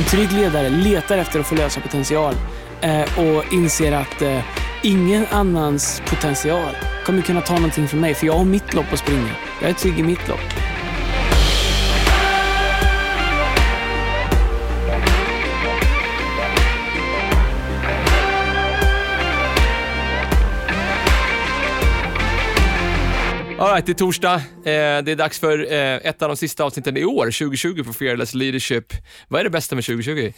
En trygg ledare letar efter att få lösa potential eh, och inser att eh, ingen annans potential kommer kunna ta någonting från mig, för jag har mitt lopp att springa. Jag är trygg i mitt lopp. Alright, det är torsdag. Eh, det är dags för eh, ett av de sista avsnitten i år, 2020, på Fearless Leadership. Vad är det bästa med 2020?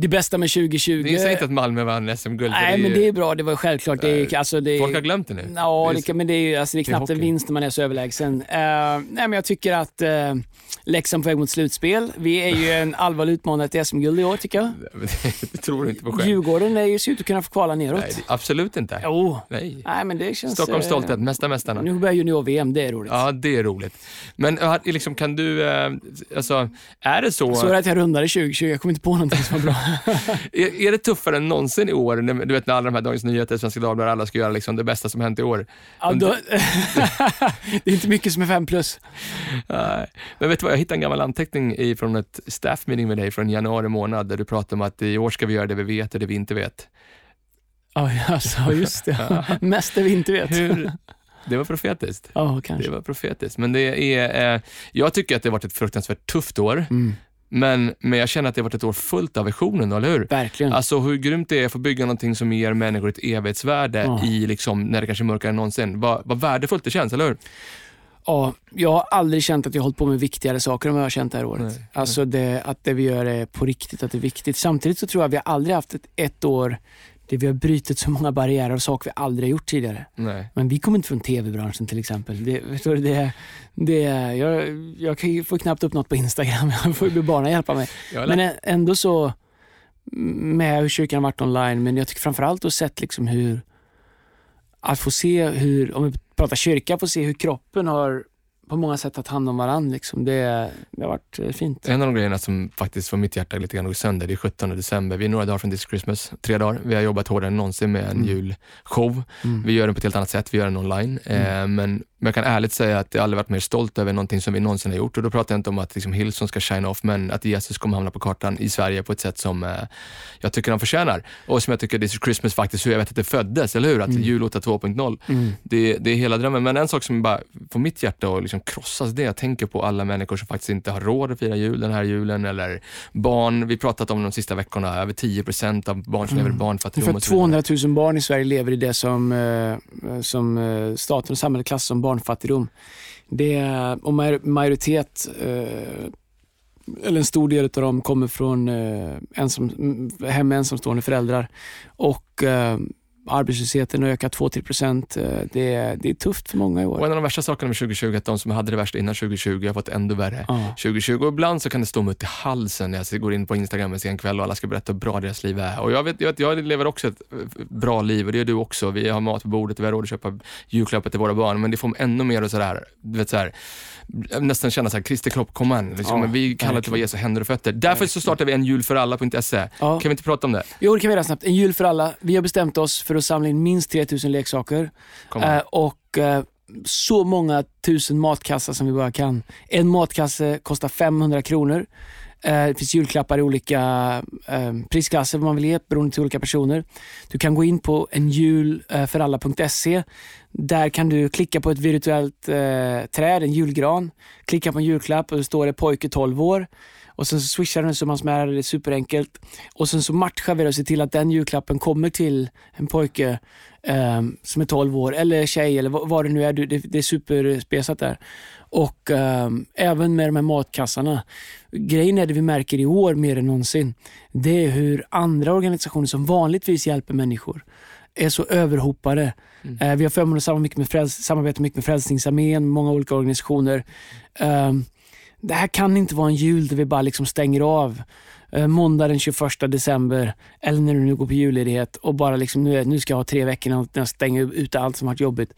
Det bästa med 2020... Det säger inte att Malmö vann SM-guld. Nej, det men ju- det är bra. Det var självklart. Det är, alltså, det är, Folk har glömt det nu. Ja, Det är men det är, ju- alltså, det är det är knappt en vinst när man är så överlägsen. Uh, nej, men jag tycker att uh, Leksand på väg mot slutspel. Vi är ju en allvarlig utmanare till SM-guld i år tycker jag. det tror du inte på själv. Djurgården är ju, ser ut att kunna få kvala neråt. Nej, absolut inte. Jo. Nej. Nej, men det känns... Stockholms eh, stolthet, mesta mästarna. Nu börjar junior-VM, det är roligt. Ja, det är roligt. Men liksom, kan du, alltså, är det så, Så är det att jag rundade 2020, jag kom inte på någonting som var bra. är, är det tuffare än någonsin i år? Du vet när alla de här Dagens Nyheter, Svenska Dagbladet, alla ska göra liksom det bästa som hänt i år. Ja, då, det är inte mycket som är fem plus. Men vet du vad, jag hittade en gammal anteckning från ett staff meeting med dig från januari månad där du pratade om att i år ska vi göra det vi vet och det vi inte vet. Ja, alltså, just det. Mest det vi inte vet. Hur, det var profetiskt. Ja, Det var profetiskt. Men det är, eh, jag tycker att det har varit ett fruktansvärt tufft år, Mm, men, men jag känner att det har varit ett år fullt av visionen, eller hur? verkligen. Alltså hur grymt det är att få bygga någonting som ger människor ett evighetsvärde Ja. i liksom, när det kanske är mörkare än någonsin. Vad, vad värdefullt det känns, eller hur? Ja, jag har aldrig känt att jag hållit på med viktigare saker än vad jag har känt det här året. Nej, alltså det, att det vi gör är på riktigt, att det är viktigt. Samtidigt så tror jag att vi aldrig haft ett, ett år där vi har brutit så många barriärer och saker vi aldrig har gjort tidigare. Nej. Men vi kommer inte från tv-branschen till exempel. Det, förstår du, det, det, jag, jag kan ju få knappt upp något på Instagram, jag får ju barnen hjälpa mig. Men ändå så, med hur kyrkan har varit online, men jag tycker framförallt att sett liksom hur, att få se hur, om vi pratar kyrka, få se hur kroppen har på många sätt tagit hand om varandra. Liksom. Det, det har varit eh, fint. En av de grejerna som faktiskt får mitt hjärta lite grann att gå sönder, det är 17 december. Vi är några dagar från This Christmas, tre dagar. Vi har jobbat hårdare än någonsin med en Mm. julshow. Mm. Vi gör den på ett helt annat sätt, vi gör den online. Eh, men, men jag kan ärligt säga att jag aldrig varit mer stolt över någonting som vi någonsin har gjort. Och då pratar jag inte om att liksom Hillsong ska shine off, men att Jesus kommer hamna på kartan i Sverige på ett sätt som eh, jag tycker han förtjänar. Och som jag tycker This Christmas faktiskt, hur jag vet att det föddes, eller hur? Att Mm. jullåta 2.0. Mm. Det, det är hela drömmen. Men en sak som bara får mitt hjärta att liksom krossas, det jag tänker på alla människor som faktiskt inte har råd att fira jul den här julen, eller barn. Vi har pratat om de sista veckorna, över 10% av barn som lever i barnfattigdom. Ungefär och så vidare. 200 000 barn i Sverige lever i det som, eh, som eh, staten och samhället klassar som barnfattigdom. Det är, och major- majoritet, eh, eller en stor del av dem kommer från eh, ensam, hem med ensamstående föräldrar. Och eh, arbetslösheten har ökat 2-3 procent. Eh, det, är- det är tufft för många i Och år. en av de värsta sakerna med 2020 är att de som hade det värst innan 2020 har fått ändå värre. Ja. 2020 och ibland så kan det stå mig upp i halsen när jag går in på Instagram en sen kväll och alla ska berätta hur bra deras liv är. Och jag, vet, jag, vet, jag lever också ett eh, bra liv och det gör du också. Vi har mat på bordet och vi har råd att köpa julklappar till våra barn men det får mig ännu mer att sådär, du vet såhär, nästan känna såhär, Christer Klopp, kom igen. Liksom, Ja, vi kallar det till vad Jesu händer och fötter. Därför så startar vi en jul för alla.se. Ja. Kan vi inte prata om det? Jo, det kan vi göra snabbt. En jul för alla. Vi har bestämt oss för att samla in minst 3000 leksaker. Eh, och eh, så många tusen matkassar som vi bara kan. En matkasse kostar 500 kronor. Eh, det finns julklappar i olika eh, prisklasser vad man vill ge beroende till olika personer. Du kan gå in på enjulforalla.se. Där kan du klicka på ett virtuellt eh, träd, en julgran. Klicka på en julklapp och det står det pojke 12 år. Och sen så swishar du en summa som är, det är superenkelt. Och sen så matchar vi det och ser till att den julklappen kommer till en pojke eh, som är 12 år, eller tjej eller vad, vad det nu är. Det, det är superspesat där. Och eh, även med de här matkassarna. Grejen är det vi märker i år mer än någonsin. Det är hur andra organisationer som vanligtvis hjälper människor är så överhopade. Eh, vi har förmånen att samarbeta mycket med, Fräls- samarbeta mycket med Frälsningsarmén, många olika organisationer. Eh, det här kan inte vara en jul där vi bara liksom stänger av eh, måndag den 21 december eller när du nu går på julledighet och bara liksom nu, nu ska jag ha tre veckor när jag stänger ut allt som varit jobbigt.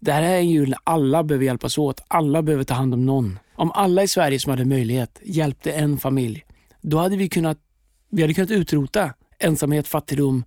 Det här är en jul när alla behöver hjälpas åt. Alla behöver ta hand om någon. Om alla i Sverige som hade möjlighet hjälpte en familj, då hade vi kunnat, vi hade kunnat utrota ensamhet, fattigdom,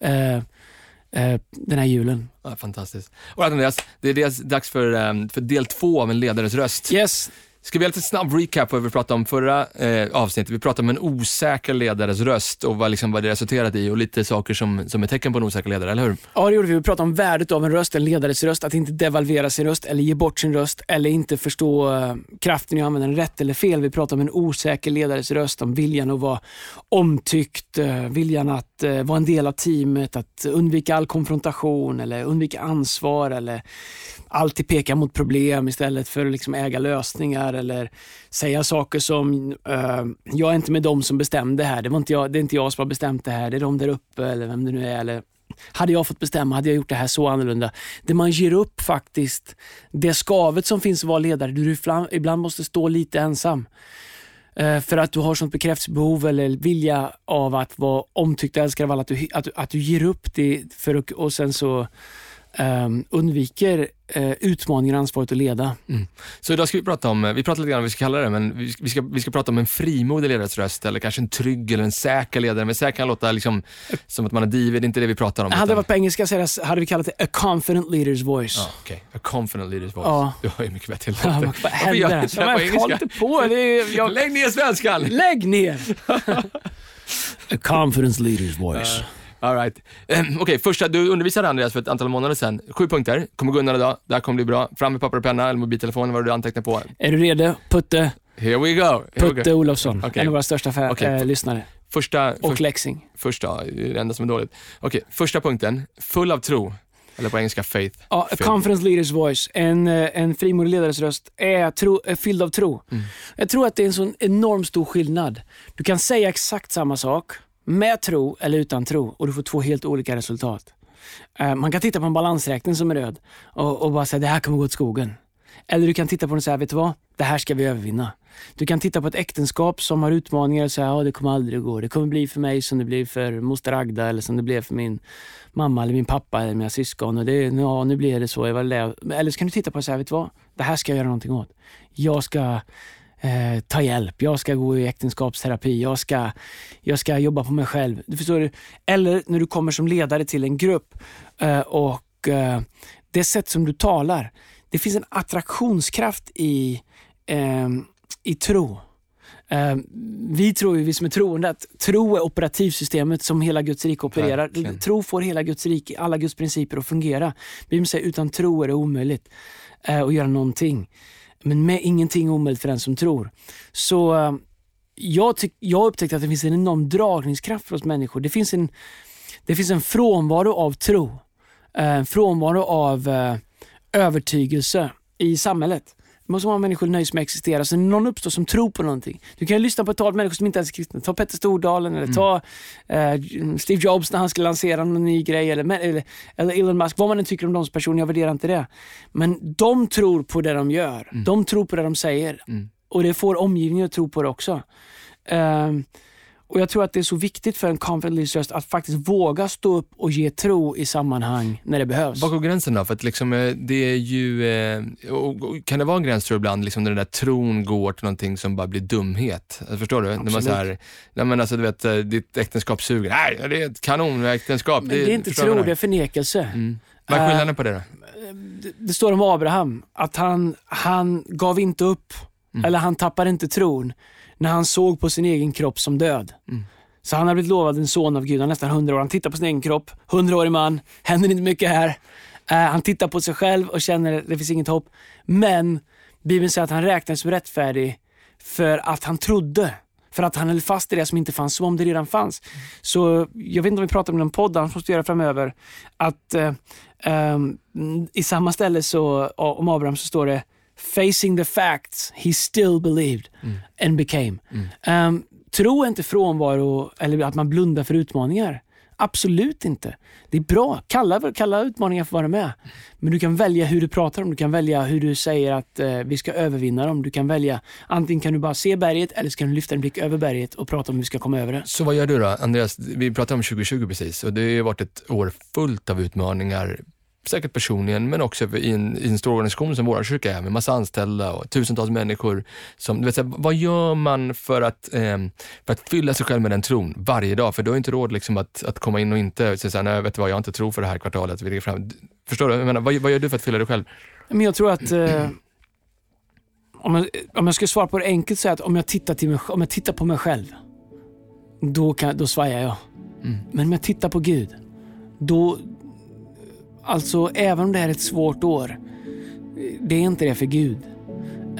eh, eh, den här julen. Ja, fantastiskt. Och Andreas, det är dags för, ehm, för del två av En ledares röst. Yes, Ska vi göra lite snabb recap på vad vi pratade om förra eh, avsnittet? Vi pratade om en osäker ledares röst och vad, liksom, vad det resulterat i och lite saker som, som är tecken på en osäker ledare, eller hur? Ja, det gjorde vi. Vi pratade om värdet av en röst, en ledares röst, att inte devalvera sin röst eller ge bort sin röst eller inte förstå eh, kraften i att använda den rätt eller fel. Vi pratade om en osäker ledares röst, om viljan att vara omtyckt, eh, viljan att eh, vara en del av teamet, att undvika all konfrontation eller undvika ansvar eller alltid peka mot problem istället för att liksom äga lösningar eller säga saker som uh, jag är inte med dem som bestämde här. Det, var inte jag, det är inte jag som har bestämt det här. Det är de där uppe eller vem det nu är. Eller, hade jag fått bestämma hade jag gjort det här så annorlunda. Det man ger upp faktiskt, det skavet som finns att vara ledare, du ibland måste stå lite ensam. Eh, för att du har sånt bekräftelsebehov eller vilja av att vara omtyckt och älskad av alla, att du, att, att du ger upp det för att, och sen så um, undviker uh, utmaningar ansvaret att leda. Mm. Så idag ska vi prata om, vi pratar lite grann om vad vi ska kalla det, men vi, vi, ska, vi ska prata om en frimodig ledares röst eller kanske en trygg eller en säker ledare. Men säker kan låta liksom, som att man är divig, det är inte det vi pratar om. Hade utan... det varit på engelska så hade vi kallat det a confident leader's voice. Ah, okay. A confident leader's voice. Ja. Du har ju mycket bättre till ja, Vad händer? Jag inte på engelska? på. Det är, jag... Lägg ner svenskan! Lägg ner! a confident leader's voice. Uh. All right. Um, Okej, okay, första, du undervisade Andreas för ett antal månader sedan. Sju punkter, kommer gå undan idag. Det här kommer bli bra. Fram med papper och penna eller mobiltelefon, vad du antecknar på. Är du redo? Putte. Here we go. Here Putte we go. Olofsson, okay. en av våra största fär, okay. äh, lyssnare. Första, och för, Lexing. Första, det är det enda som är dåligt. Okej, första punkten. Full av tro. Eller på engelska faith. Ja, a confidence leader's voice. En, eh, en frimodig ledares röst är, tro, är fylld av tro. Mm. Jag tror att det är en sån enormt stor skillnad. Du kan säga exakt samma sak med tro eller utan tro och du får två helt olika resultat. Eh, man kan titta på en balansräkning som är röd och, och bara säga det här kommer gå åt skogen. Eller du kan titta på den och säga, vet du vad? Det här ska vi övervinna. Du kan titta på ett äktenskap som har utmaningar och säga, ja det kommer aldrig gå. Det kommer bli för mig som det blir för moster Agda eller som det blev för min mamma eller min pappa eller mina syskon. Och det, ja, nu blir det så. Eller så kan du titta på det och säga, vet du vad? Det här ska jag göra någonting åt. Jag ska eh, ta hjälp, jag ska gå i äktenskapsterapi, jag ska, jag ska jobba på mig själv. Du förstår? Eller när du kommer som ledare till en grupp eh, och eh, det sätt som du talar. Det finns en attraktionskraft i, eh, i tro. Uh, vi tror, vi som är troende, att tro är operativsystemet som hela Guds rike opererar. Verkligen. Tro får hela Guds rike, alla Guds principer att fungera. Bibeln säger utan tro är det omöjligt uh, att göra någonting. Men med ingenting omöjligt för den som tror. Så eh, jag, tyck, jag upptäckte att det finns en enorm dragningskraft hos människor. Det finns en, det finns en frånvaro av tro. Eh, en frånvaro av eh, övertygelse i samhället. Måste många människor nöjs med att existera. Så någon uppstår som tror på någonting. Du kan ju lyssna på ett tal människor som inte ens är kristna. Ta Petter Stordalen eller mm. ta eh, Steve Jobs när han ska lansera någon ny grej. Eller, eller, eller Elon Musk. Vad man än tycker om de personer, jag värderar inte det. Men de tror på det de gör. Mm. De tror på det de säger. Mm. Och det får omgivningen att tro på det också. Uh, och Jag tror att det är så viktigt för en confident röst att faktiskt våga stå upp och ge tro i sammanhang när det behövs. Var går gränsen då? För att liksom, eh, det är ju, eh, kan det vara en gräns tror du ibland, liksom, när den där tron går till någonting som bara blir dumhet? Alltså, förstår du? När man så här, nej, men alltså, du vet, eh, ditt äktenskap suger. Nej, det är ett kanonäktenskap. Men det, är inte tro, det är förnekelse. Mm. Vad är skillnaden på det då? Det, det står om Abraham, att han, han gav inte upp. Mm. Eller han tappade inte tron när han såg på sin egen kropp som död. Mm. Så han har blivit lovad en son av Gud, han är nästan 100 år. Han tittar på sin egen kropp, 100-årig man, händer inte mycket här. Uh, han tittar på sig själv och känner att det finns inget hopp. Men Bibeln säger att han räknades som rättfärdig för att han trodde. För att han höll fast i det som inte fanns, som om det redan fanns. Mm. Så jag vet inte om vi pratar om någon podd, han måste göra framöver. Att uh, um, i samma ställe så, om Abraham så står det facing the facts, he still believed mm. and became. Mm. Um, tro är inte frånvaro eller att man blundar för utmaningar. Absolut inte. Det är bra. Kalla, kalla utmaningar för att vara med. Men du kan välja hur du pratar om Du kan välja hur du säger att eh, vi ska övervinna dem. Du kan välja, antingen kan du bara se berget eller så kan du lyfta en blick över berget och prata om hur vi ska komma över det. Så vad gör du då? Andreas, vi pratade om 2020 precis och det har varit ett år fullt av utmaningar säkert personligen, men också i en, i en stor organisation som vår kyrka är med massa anställda och tusentals människor. Som, du vet, vad gör man för att, eh, för att fylla sig själv med den tron varje dag? För du har inte råd liksom, att, att komma in och inte säga, nej vet du vad, jag har inte tro för det här kvartalet. Vi fram. Förstår du? Jag menar, vad, vad gör du för att fylla dig själv? Men jag tror att eh, om, jag, om jag ska svara på det enkelt så är att om jag tittar, till mig, om jag tittar på mig själv, då, kan, då svajar jag. Mm. Men om jag tittar på Gud, då... Alltså, även om det här är ett svårt år, det är inte det för Gud.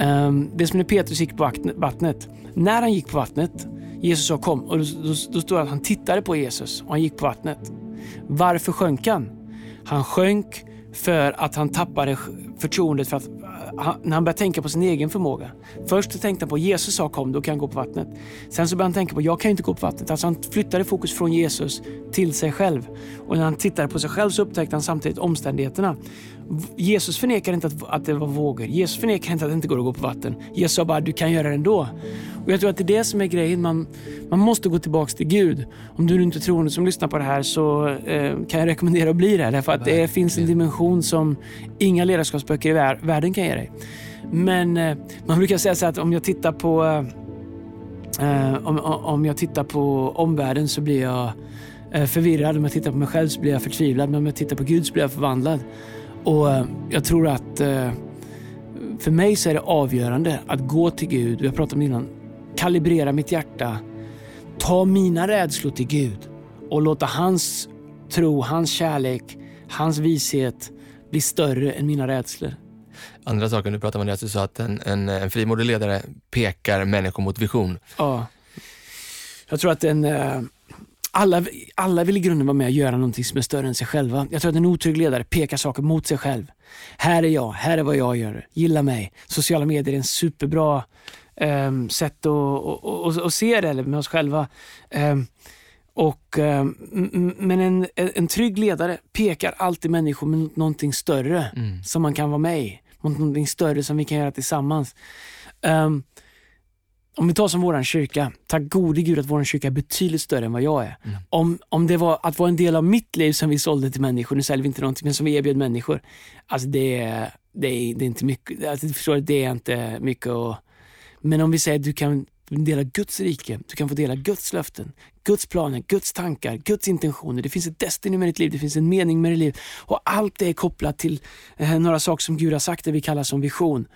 Um, det är som när Petrus gick på vattnet. När han gick på vattnet, Jesus sa kom, och då, då, då står det att han tittade på Jesus och han gick på vattnet. Varför sjönk han? Han sjönk för att han tappade förtroendet för att han, när han började tänka på sin egen förmåga. Först tänkte han på Jesus sa kom, då kan jag gå på vattnet. Sen så började han tänka på jag kan inte gå på vattnet. Alltså han flyttade fokus från Jesus till sig själv. Och när han tittade på sig själv så upptäckte han samtidigt omständigheterna. Jesus förnekar inte att, att det var vågor. Jesus förnekar inte att det inte går att gå på vatten. Jesus sa bara du kan göra det ändå. Och Jag tror att det är det som är grejen. Man, man måste gå tillbaka till Gud. Om du inte tror som lyssnar på det här så eh, kan jag rekommendera att bli det. Därför att det finns en dimension som inga ledarskapsböcker i vär, världen kan ge dig. Men eh, man brukar säga så att om jag tittar på eh, om, om jag tittar på omvärlden så blir jag eh, förvirrad. Om jag tittar på mig själv så blir jag förtvivlad. Men om jag tittar på Gud så blir jag förvandlad. Och eh, jag tror att eh, för mig så är det avgörande att gå till Gud, vi har pratat om det innan, kalibrera mitt hjärta, ta mina rädslor till Gud och låta hans tro, hans kärlek, hans vishet bli större än mina rädslor. Andra saken du pratade om, att du sa att en, en, en frimodig ledare pekar människor mot vision. Ja. Jag tror att en, eh, alla, alla vill i grunden vara med och göra någonting som är större än sig själva. Jag tror att en otrygg ledare pekar saker mot sig själv. Här är jag, här är vad jag gör, gilla mig. Sociala medier är en superbra um, sätt att och, och, och se det med oss själva. Um, och, um, men en, en trygg ledare pekar alltid människor mot någonting större mm. som man kan vara med i. Mot någonting större som vi kan göra tillsammans. Om vi tar som våran kyrka, tack gode gud att våran kyrka är betydligt större än vad jag är. Mm. Om, om det var att vara en del av mitt liv som vi sålde till människor, nu säljer vi inte någonting, men som vi erbjöd människor. Alltså det, det, är, det är inte mycket, alltså, förstår, det är inte mycket att... Men om vi säger att du kan dela Guds rike, du kan få dela Guds löften, Guds planer, Guds tankar, Guds intentioner. Det finns ett destiny med ditt liv, det finns en mening med ditt liv. Och allt det är kopplat till eh, några saker som Gud har sagt, det vi kallar som vision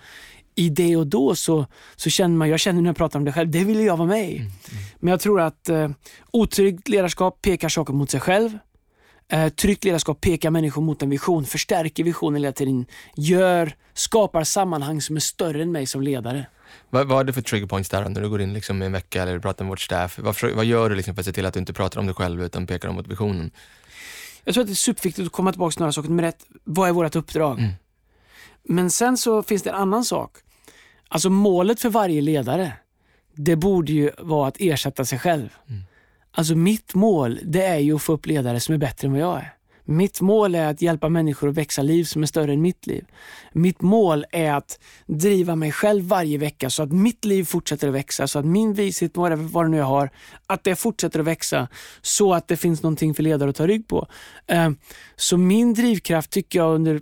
i det och då så, så känner man, jag känner när jag pratar om det själv, det vill jag vara med i. Mm, mm. Men jag tror att eh, otryggt ledarskap pekar saker mot sig själv. Eh, tryggt ledarskap pekar människor mot en vision, förstärker visionen hela tiden, gör, skapar sammanhang som är större än mig som ledare. Vad, vad är det för trigger points där när du går in liksom en vecka eller pratar med vårt staff? Vad, vad gör du liksom för att se till att du inte pratar om dig själv utan pekar mot visionen? Jag tror att det är superviktigt att komma tillbaka till några saker. Nummer ett, vad är vårt uppdrag? Mm. Men sen så finns det en annan sak. Alltså målet för varje ledare, det borde ju vara att ersätta sig själv. Mm. Alltså mitt mål, det är ju att få upp ledare som är bättre än vad jag är. Mitt mål är att hjälpa människor att växa liv som är större än mitt liv. Mitt mål är att driva mig själv varje vecka så att mitt liv fortsätter att växa, så att min vishet, vad det nu jag har, att det fortsätter att växa så att det finns någonting för ledare att ta rygg på. Eh, så min drivkraft tycker jag under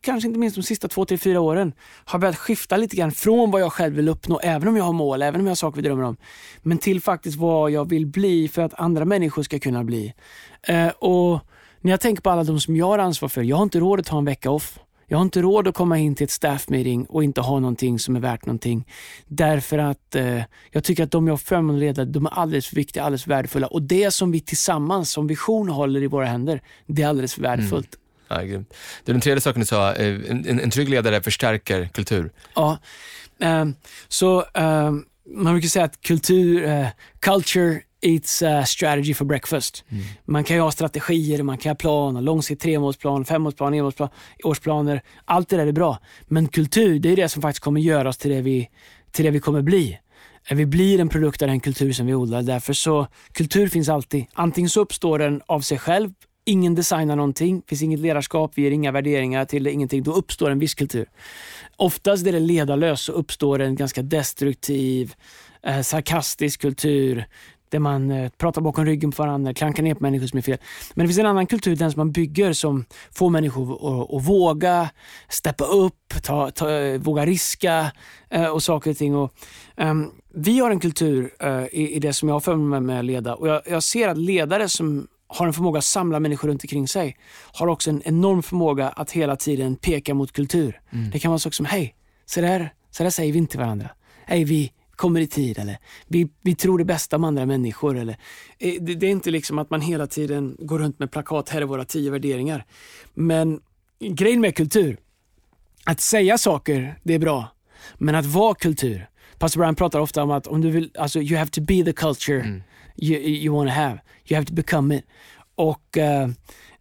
kanske inte minst de sista två, tre, fyra åren, har börjat skifta lite grann från vad jag själv vill uppnå, även om jag har mål, även om jag har saker vi drömmer om, men till faktiskt vad jag vill bli för att andra människor ska kunna bli. Eh, och När jag tänker på alla de som jag har ansvar för, jag har inte råd att ta en vecka off. Jag har inte råd att komma in till ett staff meeting och inte ha någonting som är värt någonting. Därför att eh, jag tycker att de jag förmånen leder, de är alldeles för viktiga, alldeles för värdefulla. Och det som vi tillsammans som vision håller i våra händer, det är alldeles för värdefullt. Mm. Ja, grymt. Den tredje saken du sa, eh, en, en, en trygg ledare förstärker kultur. Ja, um, så um, man brukar säga att kultur, uh, culture It's a strategy for breakfast. Mm. Man kan ju ha strategier, man kan ha planer, långsiktig tremålsplan, femårsplan, enmålsplan, årsplaner. Allt det där är bra. Men kultur, det är det som faktiskt kommer göra oss till det vi, till det vi kommer bli. Vi blir en produkt av den kultur som vi odlar. Därför så, kultur finns alltid. Antingen så uppstår den av sig själv Ingen designar någonting, finns inget ledarskap, vi ger inga värderingar till det, ingenting. Då uppstår en viss kultur. Oftast är det ledarlöst så uppstår en ganska destruktiv, eh, sarkastisk kultur där man eh, pratar bakom ryggen på varandra, klankar ner på människor som är fel. Men det finns en annan kultur, den som man bygger som får människor att, att våga steppa upp, ta, ta, eh, våga riska eh, och saker och ting. Och, ehm, vi har en kultur eh, i, i, det som jag har för mig med att leda och jag, jag ser att ledare som har en förmåga att samla människor runt omkring sig, har också en enorm förmåga att hela tiden peka mot kultur. Mm. Det kan vara saker som, hej, se där, Så där säger vi inte varandra. Hej, vi kommer i tid eller vi, vi tror det bästa om andra människor. Eller, eh, det, det är inte liksom att man hela tiden går runt med plakat, här är våra tio värderingar. Men grejen med kultur, att säga saker, det är bra. Men att vara kultur. Pastor Brian pratar ofta om att om du vill, alltså you have to be the culture Mm you, you want to have. You have to become it. Och uh,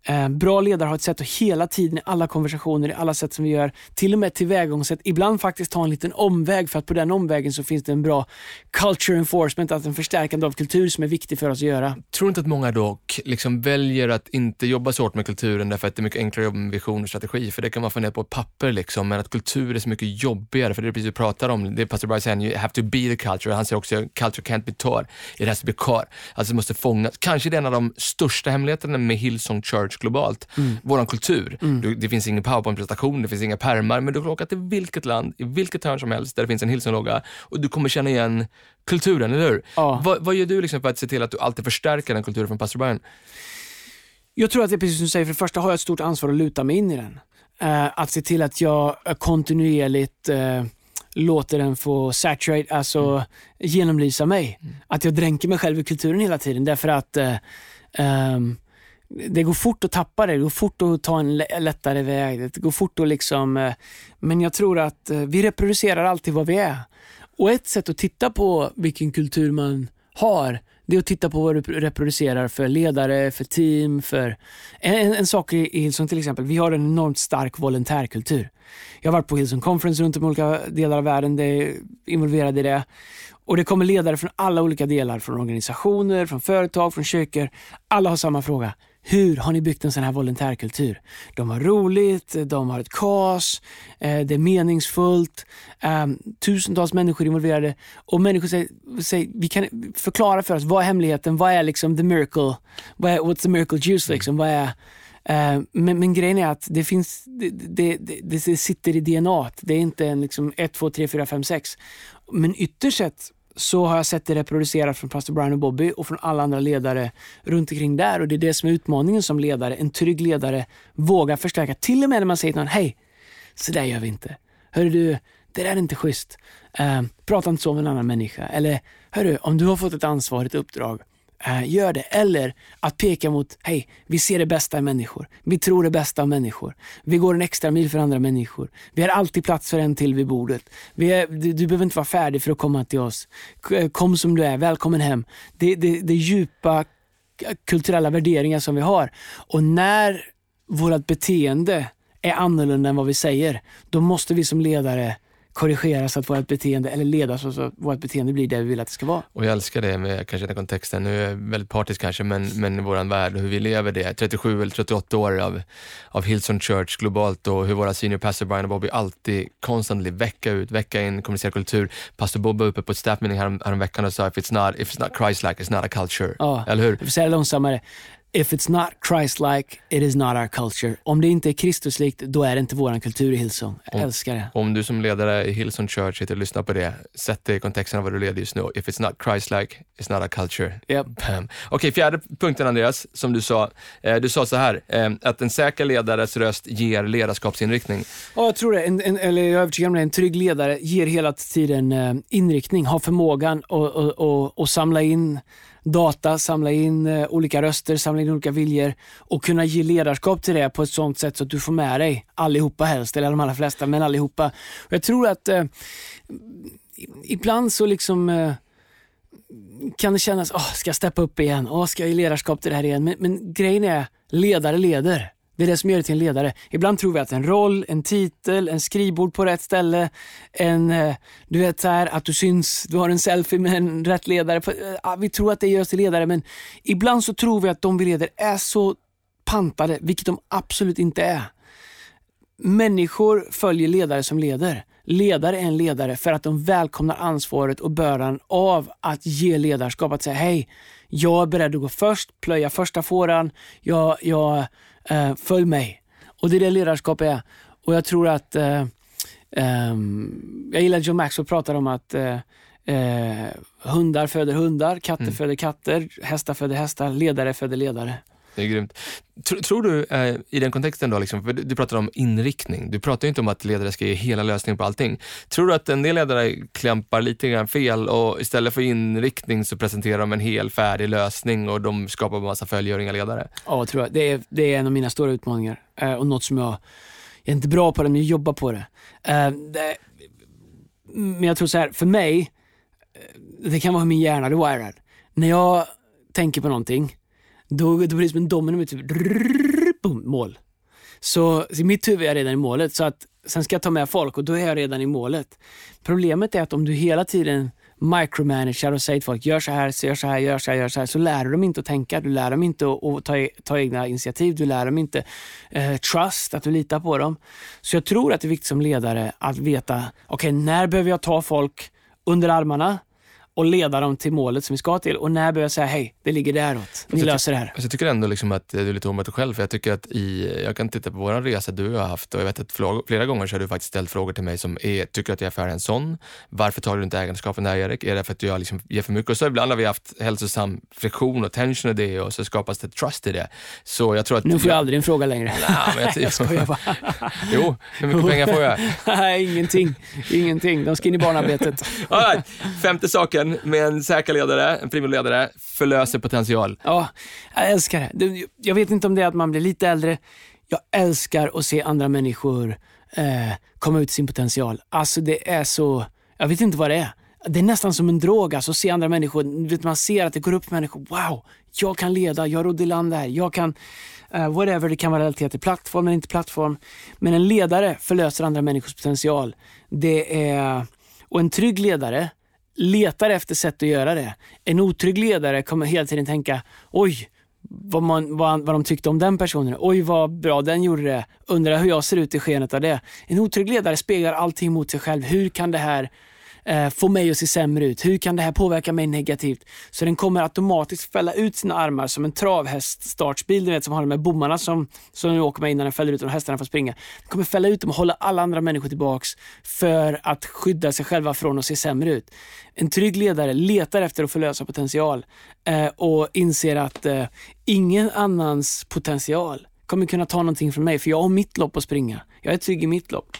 eh, Bra ledare har ett sätt att hela tiden i alla konversationer, i alla sätt som vi gör, till och med tillvägagångssätt, ibland faktiskt ta en liten omväg för att på den omvägen så finns det en bra culture enforcement, alltså en förstärkande av kultur som är viktig för oss att göra. Tror du inte att många dock liksom väljer att inte jobba så hårt med kulturen därför att det är mycket enklare att jobba med vision och strategi? För det kan man få ner på ett papper, liksom, men att kultur är så mycket jobbigare. För det är precis det vi pratar om. Det är pastor Brian säger, you have to be the culture. Han säger också, culture can't be taught, it has to be caught. Alltså det måste fångas. Kanske det är en av de största hemligheterna med Hillsong Church globalt. Vår kultur. Du, det finns ingen powerpoint-presentation, det finns inga pärmar, men du kan åka till vilket land, i vilket hörn som helst där det finns en Hillsong-logga och du kommer känna igen kulturen, eller hur? Ja. Vad, vad gör du liksom för att se till att du alltid förstärker den kulturen från pastor Brian? Jag tror att det är precis som du säger, för det första har jag ett stort ansvar att luta mig in i den. Eh, att se till att jag eh, kontinuerligt eh, låter den få saturate, alltså genomlysa mig. Att jag dränker mig själv i kulturen hela tiden därför att ehm, det går fort att tappa det, det går fort att ta en lättare väg, det går fort att liksom... Eh, men jag tror att eh, vi reproducerar alltid vad vi är. Och ett sätt att titta på vilken kultur man har, det är att titta på vad du reproducerar för ledare, för team, för... En, en, sak i i Hillsong till exempel, vi har en enormt stark volontärkultur. Jag har varit på Hillsong Conference runt om i olika delar av världen, det är involverad i det. Och det kommer ledare från alla olika delar, från organisationer, från företag, från kyrkor. Alla har samma fråga. Hur har ni byggt en sån här volontärkultur? De har roligt, de har ett kas, eh, det är meningsfullt, eh, tusentals människor involverade och människor säger, säger, vi kan förklara för oss, vad är hemligheten? Vad är liksom the miracle? Vad är, what's the miracle juice liksom? Vad är, eh, men, men grejen är att det finns, det, det, det, det sitter i DNA. Det är inte en liksom 1, 2, 3, 4, 5, 6. Men ytterst sett så har jag sett det reproducerat från pastor Brian och Bobby och från alla andra ledare runt omkring där. Och det är det som är utmaningen som ledare. En trygg ledare vågar förstärka. Till och med när man säger till någon, hej, så där gör vi inte. Hörru du, det där är inte schysst. Uh, prata inte så med en annan människa. Eller, hörru, om du har fått ett ansvar, ett uppdrag, Eh, gör det. Eller att peka mot, hej, vi ser det bästa i människor. Vi tror det bästa om människor. Vi går en extra mil för andra människor. Vi har alltid plats för en till vid bordet. Vi är, du, du behöver inte vara färdig för att komma till oss. Eh, kom som du är, välkommen hem. Det, det, det är djupa kulturella värderingar som vi har. Och när vårt beteende är annorlunda än vad vi säger, då måste vi som ledare korrigera så att vårt beteende, eller leda så att vårt beteende blir det vi vill att det ska vara. Och jag älskar det med kanske den kontexten, nu är jag väldigt partisk kanske, men, men våran värld och hur vi lever det. 37 eller 38 år av, av Hillsong Church globalt och hur våra senior pastor Brian och Bobby alltid constantly, vecka ut, vecka in, kommunicerar kultur. Pastor Bob var uppe på ett staff meeting härom, härom veckan och sa if it's not, if it's not Christ-like, it's not a culture. Ja. Eller hur? Jag får säga det långsammare. If it's not Christ-like, it is not our culture. Om det inte är Kristuslikt, då är det inte vår kultur i Hillsong. Jag Om- älskar det. Om du som ledare i Hillsong Church sitter och lyssnar på det, sätt det i kontexten av vad du leder just nu. If it's not Christ-like, it's not a culture. Bam. Okej, fjärde punkten Andreas, som du sa. Eh, du sa så här, eh, att en säker ledares röst ger ledarskapsinriktning. Ja, jag tror det. En, en, eller jag är övertygad om det. En trygg ledare ger hela tiden eh, inriktning, har förmågan att samla in data, samla in eh, olika röster, samla in olika viljor och kunna ge ledarskap till det på ett sånt sätt så att du får med dig allihopa helst, eller de allra flesta, men allihopa. Och jag tror att eh, ibland så liksom eh, kan det kännas, åh, ska jag steppa upp igen? Åh, ska jag ge ledarskap till det här igen? Men, men grejen är, ledare leder. Det är det som gör det till en ledare. Ibland tror vi att en roll, en titel, en skrivbord på rätt ställe, en, eh, du vet så här, att du syns, du har en selfie med en rätt ledare. Eh, vi tror att det gör oss till ledare, men ibland så tror vi att de vi leder är så pantade, vilket de absolut inte är. Människor följer ledare som leder. Ledare är en ledare för att de välkomnar ansvaret och bördan av att ge ledarskap. Att säga hej, jag är beredd att gå först, plöja första fåran, jag, jag eh, följ mig. Och det är det ledarskap är. Och jag tror att, eh, ehm, jag gillar John Maxwell pratar om att eh, eh, hundar föder hundar, katter föder katter, hästar föder hästar, ledare föder ledare. Det är grymt. Tror, tror du, eh, i den kontexten då, liksom, för du, du pratar om inriktning, du pratar ju inte om att ledare ska ge hela lösningen på allting. Tror du att en del ledare klämpar lite grann fel och istället för inriktning så presenterar de en hel färdig lösning och de skapar en massa följare och inga ledare? Ja, tror jag. Det är, det är en av mina stora utmaningar eh, och något som jag, jag är inte bra på det, men jag jobbar på det. Eh, det men jag tror så här, för mig, eh, det kan vara hur min hjärna är. När jag tänker på någonting, då, då blir det som en domino med typ drrr, Boom, mål. Så i mitt huvud är jag redan i målet. Så att sen ska jag ta med folk och då är jag redan i målet. Problemet är att om du hela tiden micromanager och säger till folk, gör så här, gör så här, gör så här, gör så här, så lär du dem inte att tänka. Du lär dem inte att, att ta, ta egna initiativ. Du lär dem inte eh, trust, att du litar på dem. Så jag tror att det är viktigt som ledare att veta, okej, okay, när behöver jag ta folk under armarna? Och leda dem till målet som vi ska till. Och när börjar jag säga, hej, det ligger däråt. Ni löser det här. Jag tycker ändå liksom att du är lite omöjlig själv, för jag tycker att i, jag kan titta på vår resa du har haft och jag vet att flera gånger så har du faktiskt ställt frågor till mig som är, tycker att jag är för en sån? Varför tar du inte ägandeskapet där Erik? Är det för att jag liksom ger för mycket? Och så ibland har vi haft hälsosam friktion och tension i det och så skapas det trust i det. Så jag tror att... Nu får jag, jag aldrig en fråga längre. Nej, men jag, jag skojar bara. jo, hur mycket pengar får jag? Nej, ingenting. Ingenting. De ska in i barnarbetet. All right. Femte saken med en säker ledare, en primoledare, förlöser potential. Ja, jag älskar det. Jag vet inte om det är att man blir lite äldre. Jag älskar att se andra människor eh, komma ut sin potential. Alltså det är så, jag vet inte vad det är. Det är nästan som en drog, alltså att se andra människor. Vet, man ser att det går upp för människor. Wow, jag kan leda, jag rodde i land det här. Jag kan, uh, whatever, det kan vara relaterat till plattform eller inte plattform. Men en ledare förlöser andra människors potential. Det är, och en trygg ledare letar efter sätt att göra det. En otrygg ledare kommer hela tiden tänka, oj, vad, man, vad, vad de tyckte om den personen. Oj, vad bra den gjorde det. Undrar hur jag ser ut i skenet av det. En otrygg ledare speglar allting mot sig själv. Hur kan det här eh, få mig att se sämre ut? Hur kan det här påverka mig negativt? Så den kommer automatiskt fälla ut sina armar som en travhäst startsbil, du vet som har de här bommarna som, som du åker med innan den fäller ut och hästarna får springa. Den kommer fälla ut dem och hålla alla andra människor tillbaks för att skydda sig själva från att se sämre ut. En trygg ledare letar efter att förlösa potential eh, och inser att eh, ingen annans potential kommer kunna ta någonting från mig, för jag har mitt lopp att springa. Jag är trygg i mitt lopp.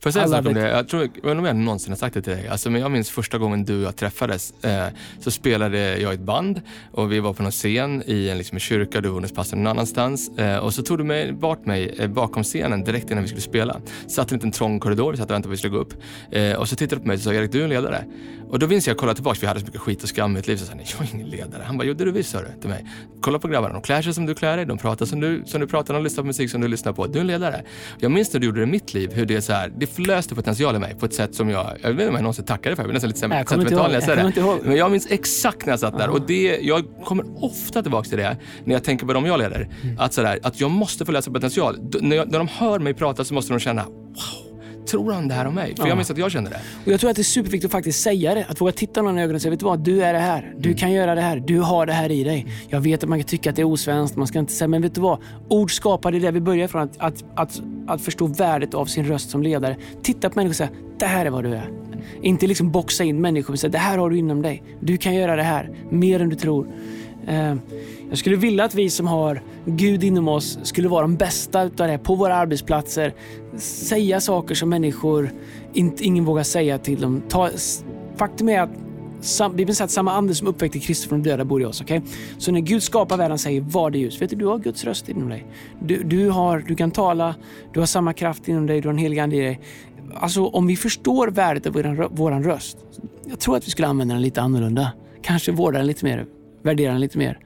Får jag säga en sak om det? Jag tror, jag inte om jag någonsin har sagt det till dig. Alltså, men jag minns första gången du och jag träffades eh, så spelade jag i ett band och vi var på någon scen i en liksom, kyrka, du och pastorn någon annanstans. Eh, och så tog du mig, bort mig eh, bakom scenen direkt innan vi skulle spela. Satt i en liten trång korridor, vi satt och väntade på att vi skulle gå upp. Eh, och så tittade du på mig och sa, Erik du är en ledare. Och då minns jag, kolla tillbaka, vi hade så mycket skit och skam i mitt liv. Så sa jag, jag är ingen ledare. Han bara, jo det är du visst till mig. Kolla på grabbarna, de klär sig som du klär dig, de pratar som du, som du pratar, de lyssnar på musik som du lyssnar på. Du är en ledare. Jag minns när du gjorde det i mitt liv, hur det är så här, det förlöste potential i mig på ett sätt som jag, jag vet inte om jag någonsin tackade för, jag blir nästan lite sentimental när jag säger det. Men jag minns exakt när jag satt där och det, jag kommer ofta tillbaka till det när jag tänker på dem jag leder. Mm. Att, sådär, att jag måste förlösa potential. När, jag, när de hör mig prata så måste de känna, wow tror han det här om mig? För ja. jag minns att jag kände det. Och jag tror att det är superviktigt att faktiskt säga det. Att våga titta någon i ögonen och säga, vet du vad? Du är det här. Du mm. kan göra det här. Du har det här i dig. Jag vet att man kan tycka att det är osvenskt, man ska inte säga, men vet du vad? Ord skapar, det är där vi börjar ifrån. Att, att, att, att förstå värdet av sin röst som ledare. Titta på människor och säga, det här är vad du är. Inte liksom boxa in människor och säga, det här har du inom dig. Du kan göra det här, mer än du tror. Uh, jag skulle vilja att vi som har Gud inom oss skulle vara de bästa utav det på våra arbetsplatser. Säga saker som människor inte, ingen vågar säga till dem. Ta, faktum är att Bibeln säger att samma ande som uppväckte Kristus från de döda bor i oss. Okay? Så när Gud skapar världen säger var det ljus. Vet du, du har Guds röst inom dig. Du, du, har, du kan tala, du har samma kraft inom dig, du har en helig ande i dig. Alltså om vi förstår värdet av vår röst. Jag tror att vi skulle använda den lite annorlunda. Kanske vårda den lite mer, värdera den lite mer.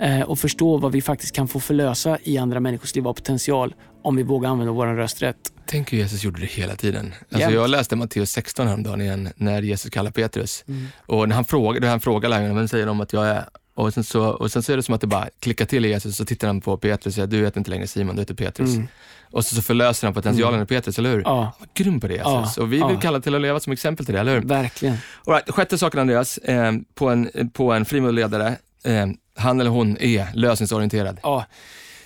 Eh, och förstå vad vi faktiskt kan få förlösa i andra människors liv av potential om vi vågar använda vår röst rätt. Tänk hur Jesus gjorde det hela tiden. Alltså jag läste Matteus 16 häromdagen igen, när Jesus kallar Petrus. Mm. Och när han frågar, han frågar lärjungarna, vem säger de att jag är? Och sen, så, och sen så är det som att det bara klickar till i Jesus, så tittar han på Petrus och säger, du heter inte längre Simon, du heter Petrus. Mm. Och så, så förlöser han potentialen mm. i Petrus, eller hur? Ja. Vad grym på det Jesus. Ja. Och vi vill ja. kalla till att leva som exempel till det, eller hur? Verkligen. All right, sjätte saken Andreas, eh, på en, på en frimodig eh, han eller hon är lösningsorienterad. Ja.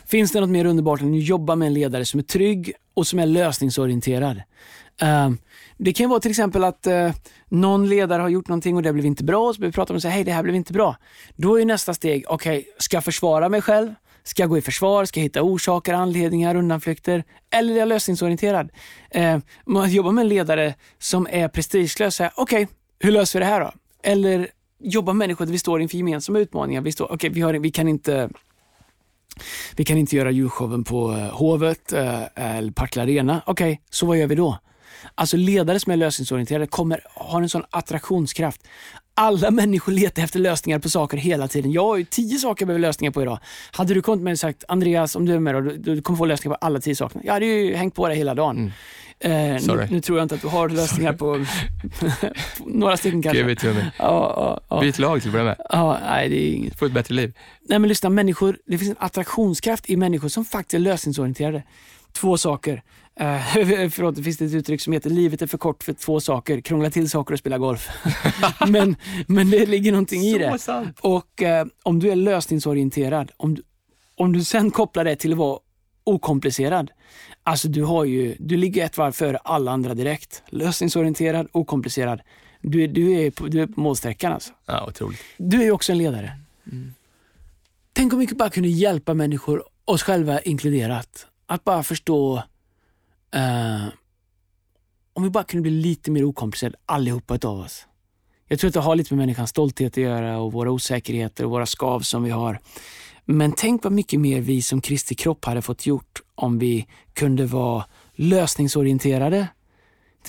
Finns det något mer underbart än att jobba med en ledare som är trygg och som är lösningsorienterad? Uh, det kan vara till exempel att uh, någon ledare har gjort någonting och det blev inte bra, och så vi prata om och hej det här blev inte bra. Då är nästa steg, okej, okay, ska jag försvara mig själv? Ska jag gå i försvar? Ska jag hitta orsaker, anledningar, undanflykter? Eller är jag lösningsorienterad? Eh, man jobbar med en ledare som är prestigelös. Okej, okay, hur löser vi det här då? Eller jobba med människor där vi står inför gemensamma utmaningar. Vi, står, okay, vi, har, vi kan inte vi kan inte göra julshowen på uh, Hovet uh, eller Partille Arena. Okej, okay, så vad gör vi då? Alltså ledare som är lösningsorienterade kommer, har en sån attraktionskraft. Alla människor letar efter lösningar på saker hela tiden. Jag har ju tio saker jag behöver lösningar på idag. Hade du kommit med och sagt Andreas, om du är med då, du, du kommer få lösningar på alla tio sakerna. Jag hade ju hängt på dig hela dagen. Mm. Eh, nu, nu, tror jag inte att du har lösningar på, på några stycken kanske. It to me. Ja, ja, ja. Byt lag till att börja med. Ja, nej, det är inget. Få ett bättre liv. Nej men lyssna, människor, det finns en attraktionskraft i människor som faktiskt är lösningsorienterade. Två saker. Uh, förlåt, det finns ett uttryck som heter livet är för kort för två saker, krångla till saker och spela golf. men, men det ligger någonting i det. Sant. Och uh, om du är lösningsorienterad, om du, om du sen kopplar det till att vara okomplicerad. Alltså du har ju, du ligger ett varv före alla andra direkt. Lösningsorienterad, okomplicerad. Du, du, är, på, du är på målsträckan alltså. Ja, otroligt. Du är ju också en ledare. Mm. Tänk om vi bara kunde hjälpa människor, oss själva inkluderat, att bara förstå uh, om vi bara kunde bli lite mer okomplicerade allihopa av oss. Jag tror att det har lite med människans stolthet att göra och våra osäkerheter och våra skav som vi har. Men tänk vad mycket mer vi som Kristi kropp hade fått gjort om vi kunde vara lösningsorienterade.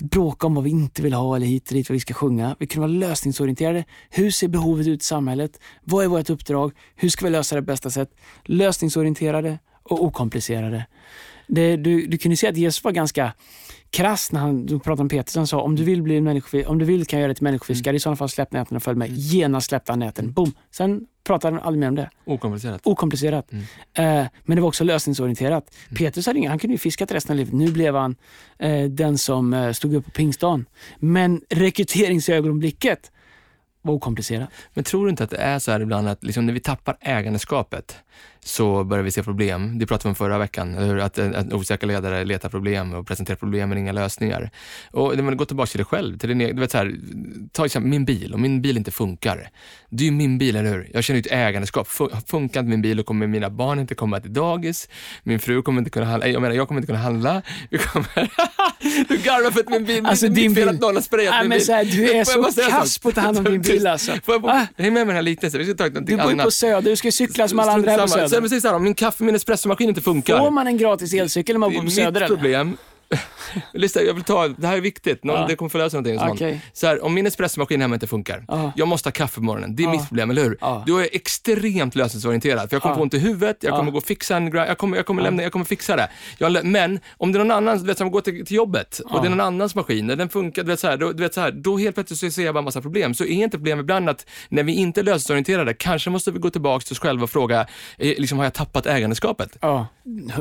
Bråka om vad vi inte vill ha eller hit och dit vad vi ska sjunga. Vi kunde vara lösningsorienterade. Hur ser behovet ut i samhället? Vad är vårt uppdrag? Hur ska vi lösa det på bästa sätt? Lösningsorienterade och okomplicerade. Det, du, du kunde se att Jesus var ganska krass när han pratade om Petrus. Han sa om du vill bli en om du vill kan jag göra dig till människofiskare. Mm. I sådana fall släpp näten och följ mig. Genast släppte han näten. Boom! Sen pratade han aldrig mer om det. Okomplicerat. Okomplicerat. Mm. Eh, men det var också lösningsorienterat. Mm. Petrus hade inga, han kunde ju fiskat resten av livet. Nu blev han eh, den som eh, stod upp på pingstdagen. Men rekryteringsögonblicket var okomplicerat. Men tror du inte att det är så här ibland att liksom när vi tappar ägandeskapet så börjar vi se problem. Det pratade vi om förra veckan, att en, osäker ledare letar problem och presenterar problem men inga lösningar. Och men gå tillbaka till dig själv. Till din, du vet så här, ta exempel min bil, om min bil inte funkar. Det är ju min bil, eller hur? Jag känner ju ett ägandeskap. Funkar inte min bil, då kommer mina barn inte komma till dagis. Min fru kommer inte kunna handla. Jag menar, jag kommer inte kunna handla. Vi kommer... du garvar för att min bil, alltså, din bil... att någon har sprayat min bil. Här, du är så kass på att ta hand om din bil alltså. Får jag bo... ah. Häng med mig den här liknelsen, vi ska ta någonting annat. Du bor ju på Söder, du ska cykla som alla andra här på Söder. Säg precis så här, om min kaffe, min espressomaskin inte funkar. Får man en gratis elcykel när man bor på Söder? Mitt problem Lyssna, jag vill ta, det här är viktigt, Någon, ja. det kommer förlösa någonting. Okay. Så här, om min espressomaskin hemma inte funkar, ja. jag måste ha kaffe på morgonen. Det är ja. mitt problem, eller hur? Ja. Då är jag extremt lösningsorienterad. För jag kommer få ont i huvudet, jag kommer gå och fixa en jag kommer, jag kommer, lämna, jag kommer fixa det. Jag, men om det är någon annan, du vet, som går till, till jobbet och det är någon annans maskin, den funkar, du vet, så här, då, du vet, så här, då helt plötsligt så ser jag bara massa problem. Så är inte problem ibland att när vi inte är lösningsorienterade, kanske måste vi gå tillbaka till oss själva och fråga, eh, liksom, har jag tappat ägandeskapet? Ja,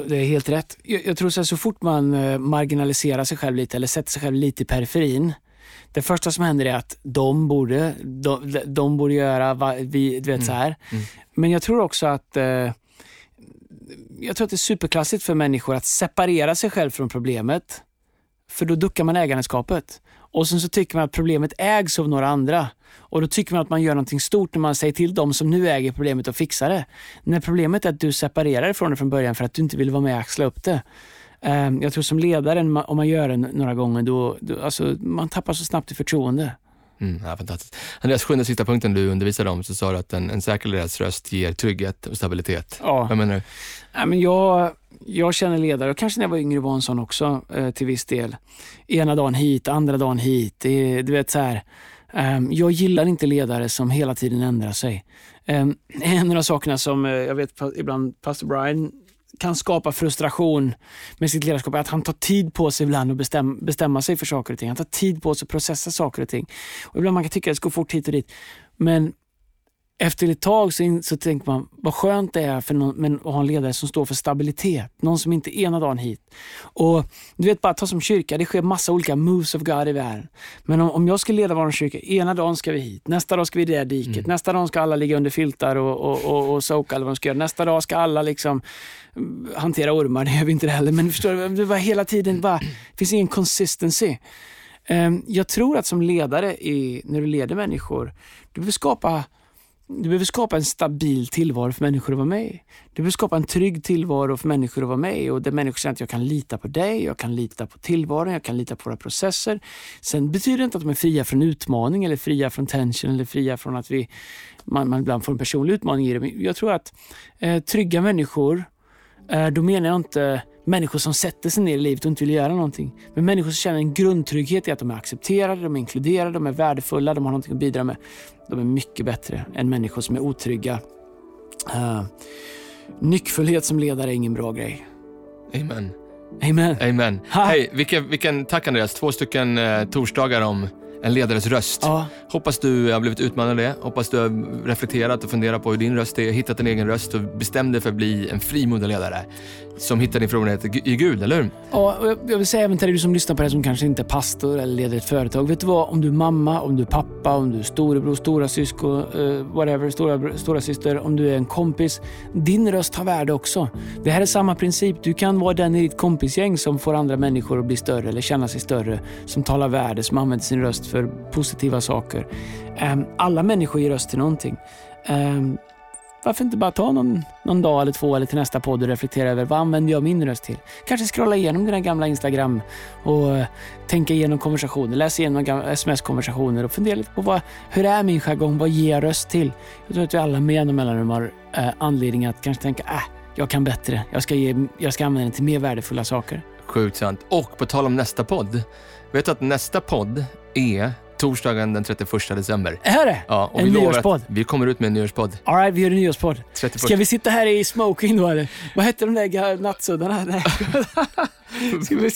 det är helt rätt. Jag, jag tror så, här, så fort man eh, marginaliserar marginalisera sig själv lite eller sätta sig själv lite i periferin. Det första som händer är att de borde, de, de borde göra, vi, du vet mm. så här. Mm. Men jag tror också att eh, jag tror att det är superklassigt för människor att separera sig själv från problemet. För då duckar man ägandeskapet. Och sen så tycker man att problemet ägs av några andra. Och då tycker man att man gör någonting stort när man säger till dem som nu äger problemet att fixa det. När problemet är att du separerar från det från början för att du inte vill vara med och axla upp det. Ehm, jag tror som ledare, om man gör det några gånger, då, då alltså, man tappar så snabbt i förtroende. Mm, ja, fantastiskt. Andreas, sjunde sista punkten du undervisade om, så sa du att en, en säker ledares röst ger trygghet och stabilitet. Ja. Vad menar du? Ja, men jag, jag känner ledare, och kanske när jag var yngre var en sån också eh, till viss del. Ena dagen hit, andra dagen hit. Det, du vet så här, eh, Jag gillar inte ledare som hela tiden ändrar sig. Eh, en av sakerna som eh, jag vet ibland pastor Brian kan skapa frustration med sitt ledarskap är att han tar tid på sig ibland att bestäm, bestämma sig för saker och ting. Han tar tid på sig att processa saker och ting. Och ibland man kan tycka att det ska gå fort hit och dit. Men efter ett tag så, in, så tänker man vad skönt det är för någon, men, att ha en ledare som står för stabilitet. Någon som inte ena dagen hit. Och Du vet, bara ta som kyrka, det sker massa olika moves of God i världen. Men om, om jag ska leda vår kyrka, ena dagen ska vi hit, nästa dag ska vi i det där diket, mm. nästa dag ska alla ligga under filtar och, och, och, och soka eller vad de ska göra. Nästa dag ska alla liksom mm, hantera ormar, det gör vi inte heller. Men förstår du, det var hela tiden bara, det finns ingen consistency. Um, jag tror att som ledare, i, när du leder människor, du vill skapa du behöver skapa en stabil tillvaro för människor att vara med i. Du behöver skapa en trygg tillvaro för människor att vara med i och där människor känner att jag kan lita på dig, jag kan lita på tillvaron, jag kan lita på våra processer. Sen betyder det inte att de är fria från utmaning eller fria från tension eller fria från att vi, man, man ibland får en personlig utmaning i det. Jag tror att eh, trygga människor, eh, då menar jag inte människor som sätter sig ner i livet och inte vill göra någonting. Men människor som känner en grundtrygghet i att de är accepterade, de är inkluderade, de är värdefulla, de har någonting att bidra med. De är mycket bättre än människor som är otrygga. Uh, nyckfullhet som ledare är ingen bra grej. Amen. Amen. Amen. Hej, vilken, vilken, tack Andreas. Två stycken eh, torsdagar om en ledares röst. Ja. Hoppas du har blivit utmanad av det. Hoppas du har reflekterat och funderat på hur din röst är, hittat en egen röst och bestämt dig för att bli en frimodig ledare som hittar din förmågenhet i Gud, eller hur? Ja, jag vill säga även till dig som lyssnar på det som kanske inte är pastor eller leder ett företag. Vet du vad? Om du är mamma, om du är pappa, om du är storebror, stora syskon, uh, whatever, stora, stora syster, om du är en kompis. Din röst har värde också. Det här är samma princip. Du kan vara den i ditt kompisgäng som får andra människor att bli större eller känna sig större, som talar värde, som använder sin röst för positiva saker. Ehm, alla människor ger röst till någonting. Ehm, varför inte bara ta någon, någon dag eller två eller till nästa podd och reflektera över vad använder jag min röst till? Kanske scrolla igenom dina gamla Instagram och tänka igenom konversationer, läsa igenom sms-konversationer och fundera lite på vad, hur är min jargong? Vad ger jag röst till? Jag tror att vi alla med och mellanrum har eh, anledning att kanske tänka, äh, jag kan bättre. Jag ska, ge, jag ska använda den till mer värdefulla saker. Sjukt sant. Och på tal om nästa podd. Vet du att nästa podd är torsdagen den 31 december. Är det? Ja, och en vi nyårspodd? Vi kommer ut med en nyårspodd. All right, vi gör en nyårspodd. 31. Ska vi sitta här i smoking då eller? Vad hette de där nattsuddarna? Nej. Ska vi...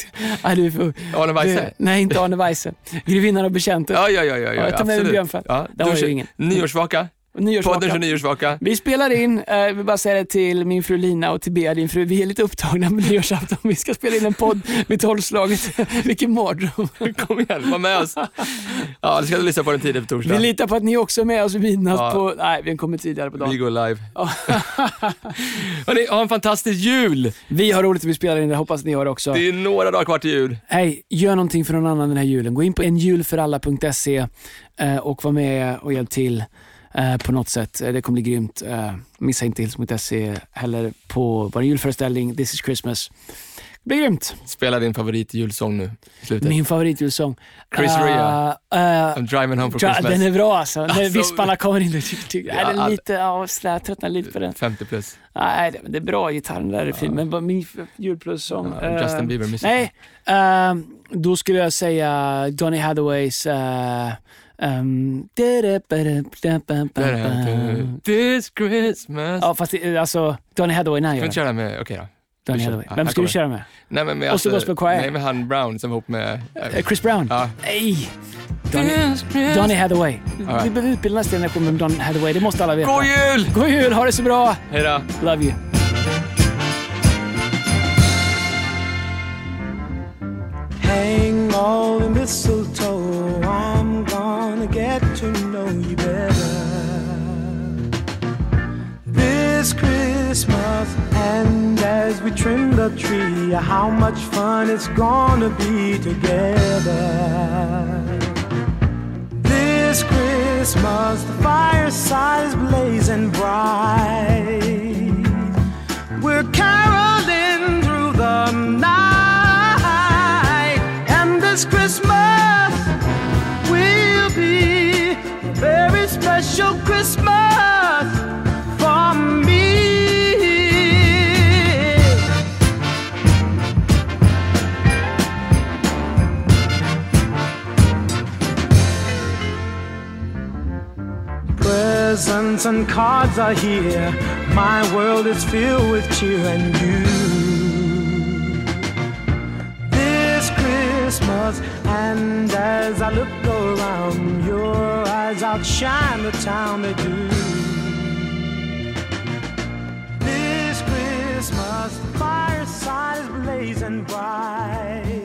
du får... Arne Weise? Nej, inte Arne Weise. Grevinnan och betjänten. Ja, ja, ja. ja, ja jag tar med mig Björnfält. Ja, det har jag ingen. Nyårsvaka? Nyårsvaka. Podden kör nyårsvaka. Vi spelar in, eh, vill bara säga det till min fru Lina och till Bea, din fru. Vi är lite upptagna med nyårsafton. Vi ska spela in en podd vid tolvslaget. Vilken mardröm. Kom igen, var med oss. Ja, det ska du lyssna på den tidigt på torsdag. Vi litar på att ni också är med oss vid midnatt ja. på... Nej, vi kommer tidigare på dagen. Vi går live. Hörni, ha en fantastisk jul! Vi har roligt att vi spelar in det, hoppas ni har det också. Det är några dagar kvar till jul. Hej, gör någonting för någon annan den här julen. Gå in på enjulföralla.se eh, och var med och hjälp till eh, på något sätt. Det kommer bli grymt. Eh, missa inte Hils.se heller på vår julföreställning This is Christmas. Det blir grymt. Spela din favoritjulsång nu i slutet. Min favoritjulsång? Chris uh, Rea, uh, I'm driving home for Christmas. Den är bra alltså. Alltså, visparna kommer in, ja, är den lite, ja, jag tröttnar lite på den. 50 plus. Nej, det, det är bra gitarren där i filmen. Men min julplussång... Uh, Justin Bieber music. Nej, uh, då skulle jag säga Donny Hathaways Um, This Christmas. Ja, fast det, alltså, Donny Hathaway när han gör den. köra med, okej okay då. Donny Hathaway. Vem ska du köra med? Nej, men med, alltså, Gospel Choir? Nej, med han Brown som ihop med... Äh, Chris Brown? Ja. Nej! Donny, Donny Hathaway. Right. Vi behöver utbilda nästa generation med Donny Hathaway, det måste alla veta. God jul! God jul, ha det så bra! Hej då! Love you. Hang all the mistletoe, I'm gonna get to know you better. This Christmas, and as we trim the tree, how much fun it's gonna be together. This Christmas, the fireside is blazing bright. And cards are here. My world is filled with cheer and you. This Christmas. And as I look around, your eyes outshine the town they do. This Christmas, fireside is blazing bright.